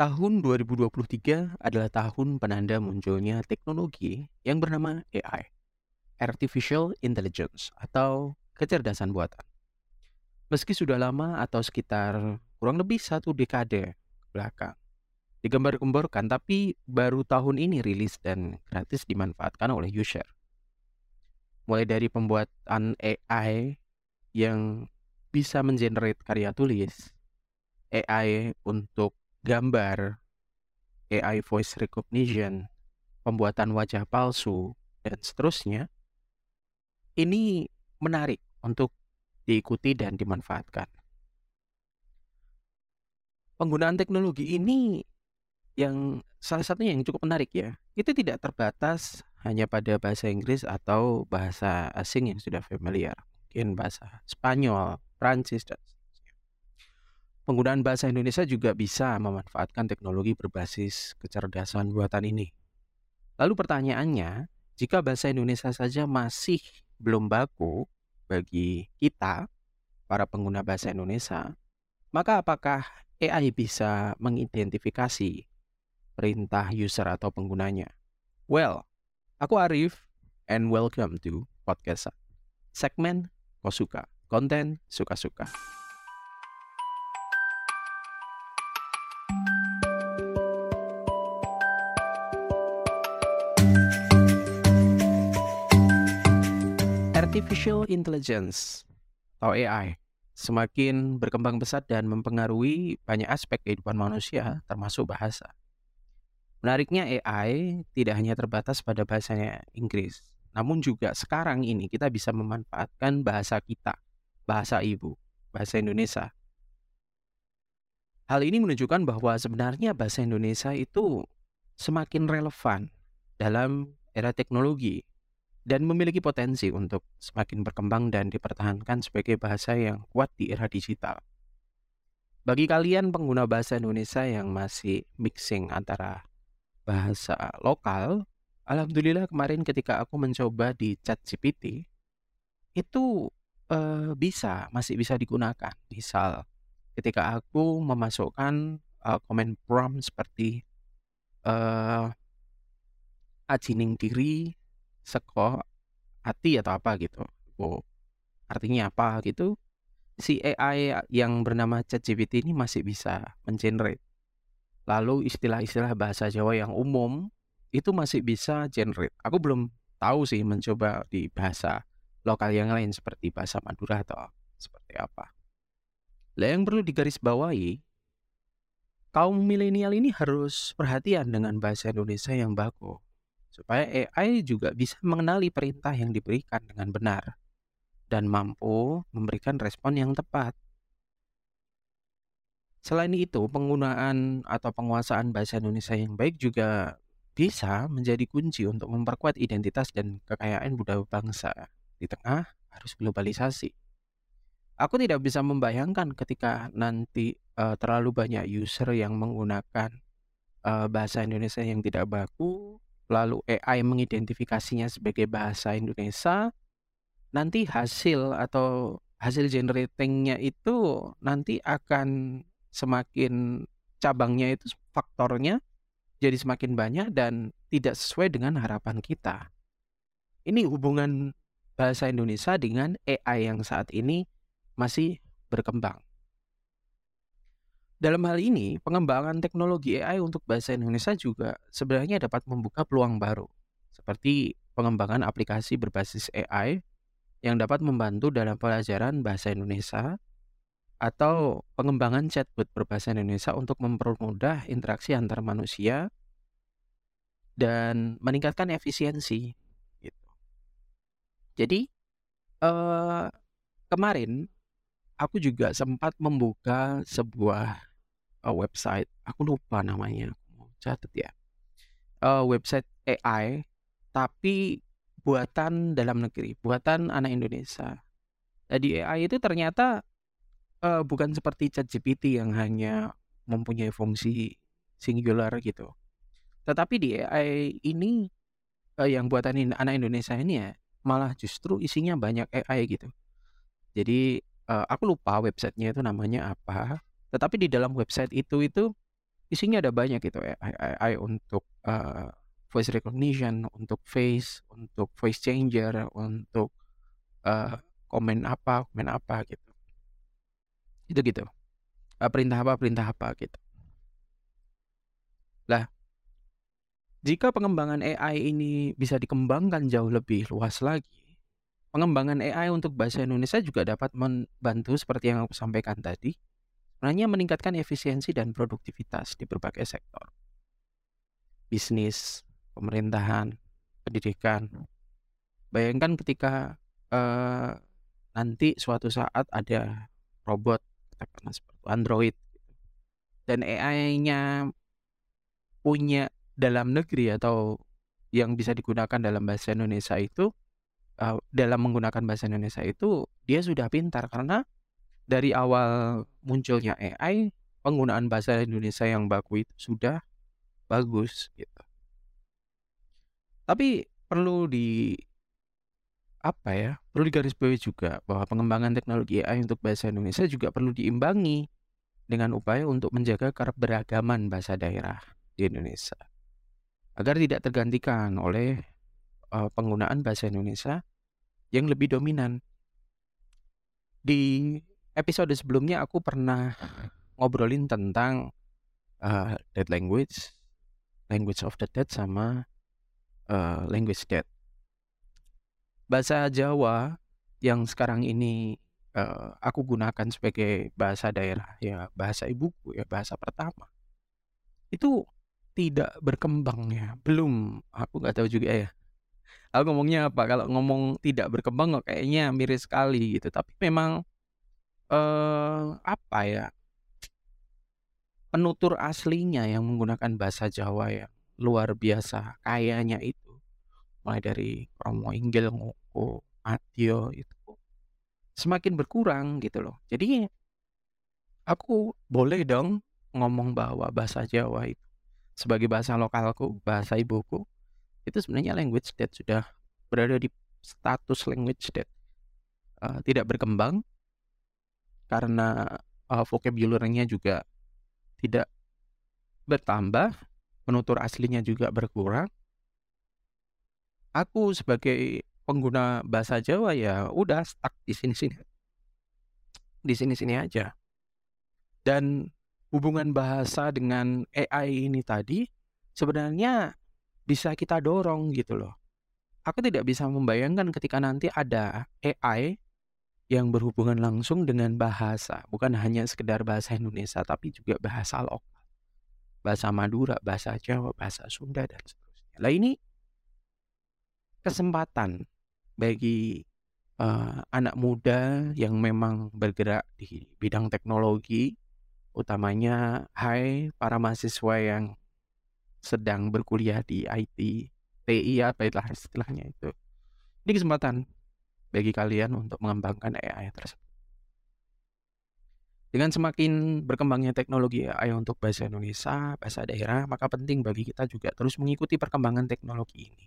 Tahun 2023 adalah tahun penanda munculnya teknologi yang bernama AI, Artificial Intelligence atau kecerdasan buatan. Meski sudah lama atau sekitar kurang lebih satu dekade belakang, digembar-gemborkan tapi baru tahun ini rilis dan gratis dimanfaatkan oleh user. Mulai dari pembuatan AI yang bisa mengenerate karya tulis, AI untuk gambar, AI voice recognition, pembuatan wajah palsu, dan seterusnya, ini menarik untuk diikuti dan dimanfaatkan. Penggunaan teknologi ini yang salah satunya yang cukup menarik ya, itu tidak terbatas hanya pada bahasa Inggris atau bahasa asing yang sudah familiar, mungkin bahasa Spanyol, Prancis, dan Penggunaan bahasa Indonesia juga bisa memanfaatkan teknologi berbasis kecerdasan buatan ini. Lalu pertanyaannya, jika bahasa Indonesia saja masih belum baku bagi kita, para pengguna bahasa Indonesia, maka apakah AI bisa mengidentifikasi perintah user atau penggunanya? Well, aku Arif, and welcome to podcast segmen Kosuka, konten suka-suka. Artificial Intelligence atau AI semakin berkembang pesat dan mempengaruhi banyak aspek kehidupan manusia, termasuk bahasa. Menariknya AI tidak hanya terbatas pada bahasanya Inggris, namun juga sekarang ini kita bisa memanfaatkan bahasa kita, bahasa ibu, bahasa Indonesia. Hal ini menunjukkan bahwa sebenarnya bahasa Indonesia itu semakin relevan dalam era teknologi dan memiliki potensi untuk semakin berkembang dan dipertahankan sebagai bahasa yang kuat di era digital. Bagi kalian pengguna bahasa Indonesia yang masih mixing antara bahasa lokal, alhamdulillah kemarin ketika aku mencoba di ChatGPT itu uh, bisa masih bisa digunakan. Misal ketika aku memasukkan uh, komen prompt seperti uh, ajining diri seko hati atau apa gitu. Oh, artinya apa gitu. Si AI yang bernama ChatGPT ini masih bisa mengenerate. Lalu istilah-istilah bahasa Jawa yang umum itu masih bisa generate. Aku belum tahu sih mencoba di bahasa lokal yang lain seperti bahasa Madura atau seperti apa. Lah yang perlu digarisbawahi, kaum milenial ini harus perhatian dengan bahasa Indonesia yang baku supaya AI juga bisa mengenali perintah yang diberikan dengan benar dan mampu memberikan respon yang tepat. Selain itu, penggunaan atau penguasaan bahasa Indonesia yang baik juga bisa menjadi kunci untuk memperkuat identitas dan kekayaan budaya bangsa di tengah harus globalisasi. Aku tidak bisa membayangkan ketika nanti uh, terlalu banyak user yang menggunakan uh, bahasa Indonesia yang tidak baku lalu AI mengidentifikasinya sebagai bahasa Indonesia, nanti hasil atau hasil generatingnya itu nanti akan semakin cabangnya itu faktornya jadi semakin banyak dan tidak sesuai dengan harapan kita. Ini hubungan bahasa Indonesia dengan AI yang saat ini masih berkembang. Dalam hal ini, pengembangan teknologi AI untuk bahasa Indonesia juga sebenarnya dapat membuka peluang baru, seperti pengembangan aplikasi berbasis AI yang dapat membantu dalam pelajaran bahasa Indonesia atau pengembangan chatbot berbahasa Indonesia untuk mempermudah interaksi antar manusia dan meningkatkan efisiensi. Gitu. Jadi eh, kemarin aku juga sempat membuka sebuah uh, website, aku lupa namanya, catat ya. Uh, website AI tapi buatan dalam negeri, buatan anak Indonesia. Jadi AI itu ternyata uh, bukan seperti ChatGPT yang hanya mempunyai fungsi singular gitu. Tetapi di AI ini uh, yang buatan anak Indonesia ini ya malah justru isinya banyak AI gitu. Jadi uh, aku lupa websitenya itu namanya apa. Tetapi di dalam website itu itu isinya ada banyak gitu AI AI untuk, eee, voice recognition, untuk face, untuk voice changer, untuk, eee, komen apa komen apa gitu. Itu gitu. Eee, perintah apa perintah apa gitu. Lah jika pengembangan AI ini bisa dikembangkan jauh lebih luas lagi, pengembangan AI untuk bahasa Indonesia juga dapat membantu seperti yang aku sampaikan tadi, sebenarnya meningkatkan efisiensi dan produktivitas di berbagai sektor. Bisnis, pemerintahan, pendidikan. Bayangkan ketika, eee, nanti suatu saat ada robot, katakanlah seperti android dan AI-nya punya dalam negeri atau yang bisa digunakan dalam bahasa Indonesia itu, eee, dalam menggunakan bahasa Indonesia itu dia sudah pintar karena dari awal munculnya AI, penggunaan bahasa Indonesia yang baku itu sudah bagus gitu. Tapi perlu di apa ya, perlu digarisbawahi juga bahwa pengembangan teknologi AI untuk bahasa Indonesia juga perlu diimbangi dengan upaya untuk menjaga keberagaman bahasa daerah di Indonesia. Agar tidak tergantikan oleh, eee, penggunaan bahasa Indonesia yang lebih dominan. Di episode sebelumnya aku pernah ngobrolin tentang, eee, dead language, language of the dead, sama, eee, language dead. Bahasa Jawa yang sekarang ini, eee, aku gunakan sebagai bahasa daerah, ya bahasa ibuku ya, bahasa pertama. Itu tidak berkembang ya, belum, aku nggak tahu juga ya. Aku ngomongnya apa, kalau ngomong tidak berkembang kok kayaknya miris sekali gitu, tapi memang, eee, apa ya penutur aslinya yang menggunakan bahasa Jawa yang luar biasa kayanya itu, mulai dari Romo Inggil, Ngoko, Madya, itu semakin berkurang gitu loh. Jadi aku boleh dong ngomong bahwa bahasa Jawa itu sebagai bahasa lokalku, bahasa ibuku, itu sebenarnya language dead, sudah berada di status language dead. Eee, tidak berkembang karena, eee, vocabulary-nya juga tidak bertambah, penutur aslinya juga berkurang. Aku sebagai pengguna bahasa Jawa ya udah stuck di sini-sini. Di sini-sini aja. Dan hubungan bahasa dengan AI ini tadi, sebenarnya bisa kita dorong gitu loh. Aku tidak bisa membayangkan ketika nanti ada AI yang berhubungan langsung dengan bahasa, bukan hanya sekedar bahasa Indonesia, tapi juga bahasa lokal. Bahasa Madura, bahasa Jawa, bahasa Sunda, dan seterusnya. Lah ini kesempatan bagi, eee, anak muda yang memang bergerak di bidang teknologi, utamanya hai para mahasiswa yang sedang berkuliah di IT, TI apa itulah istilahnya itu. Ini kesempatan bagi kalian untuk mengembangkan AI tersebut. Dengan semakin berkembangnya teknologi AI untuk bahasa Indonesia, bahasa daerah, maka penting bagi kita juga terus mengikuti perkembangan teknologi ini.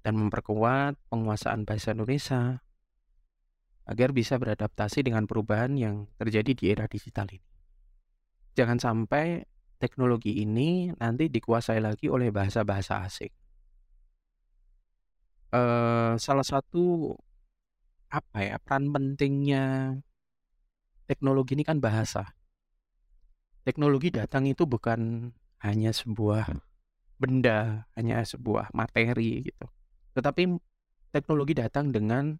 Dan memperkuat penguasaan bahasa Indonesia agar bisa beradaptasi dengan perubahan yang terjadi di era digital ini. Jangan sampai teknologi ini nanti dikuasai lagi oleh bahasa-bahasa asing. Eee, salah satu apa ya, peran pentingnya teknologi ini kan bahasa. Teknologi datang itu bukan hanya sebuah benda, hanya sebuah materi gitu. Tetapi teknologi datang dengan,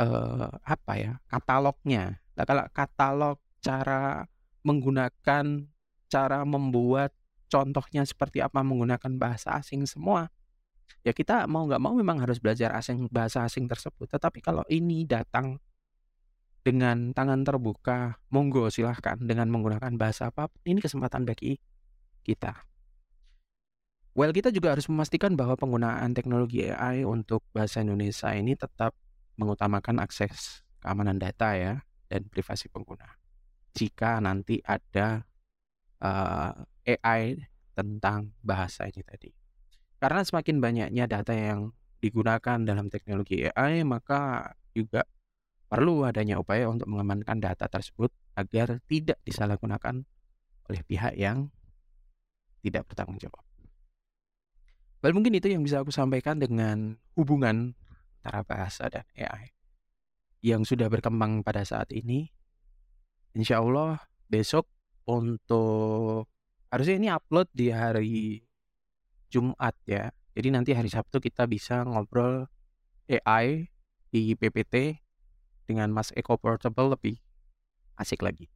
eee, apa ya, katalognya. Nah, kalau katalog cara menggunakan, cara membuat, contohnya seperti apa menggunakan bahasa asing semua, ya kita mau nggak mau memang harus belajar asing bahasa asing tersebut. Tetapi kalau ini datang dengan tangan terbuka, monggo silahkan dengan menggunakan bahasa apa pun, ini kesempatan bagi kita. Well, kita juga harus memastikan bahwa penggunaan teknologi AI untuk bahasa Indonesia ini tetap mengutamakan akses keamanan data ya, dan privasi pengguna. Jika nanti ada, eee, AI tentang bahasa ini tadi. Karena semakin banyaknya data yang digunakan dalam teknologi AI, maka juga perlu adanya upaya untuk mengamankan data tersebut agar tidak disalahgunakan oleh pihak yang tidak bertanggung jawab. Well, mungkin itu yang bisa aku sampaikan dengan hubungan antara bahasa dan AI yang sudah berkembang pada saat ini. Insya Allah besok untuk harusnya ini upload di hari Jumat ya. Jadi nanti hari Sabtu kita bisa ngobrol AI di PPT dengan Mas Eko Portable lebih asik lagi.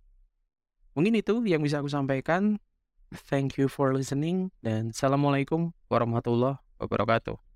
Mungkin itu yang bisa aku sampaikan. Thank you for listening dan Assalamualaikum warahmatullahi wabarakatuh.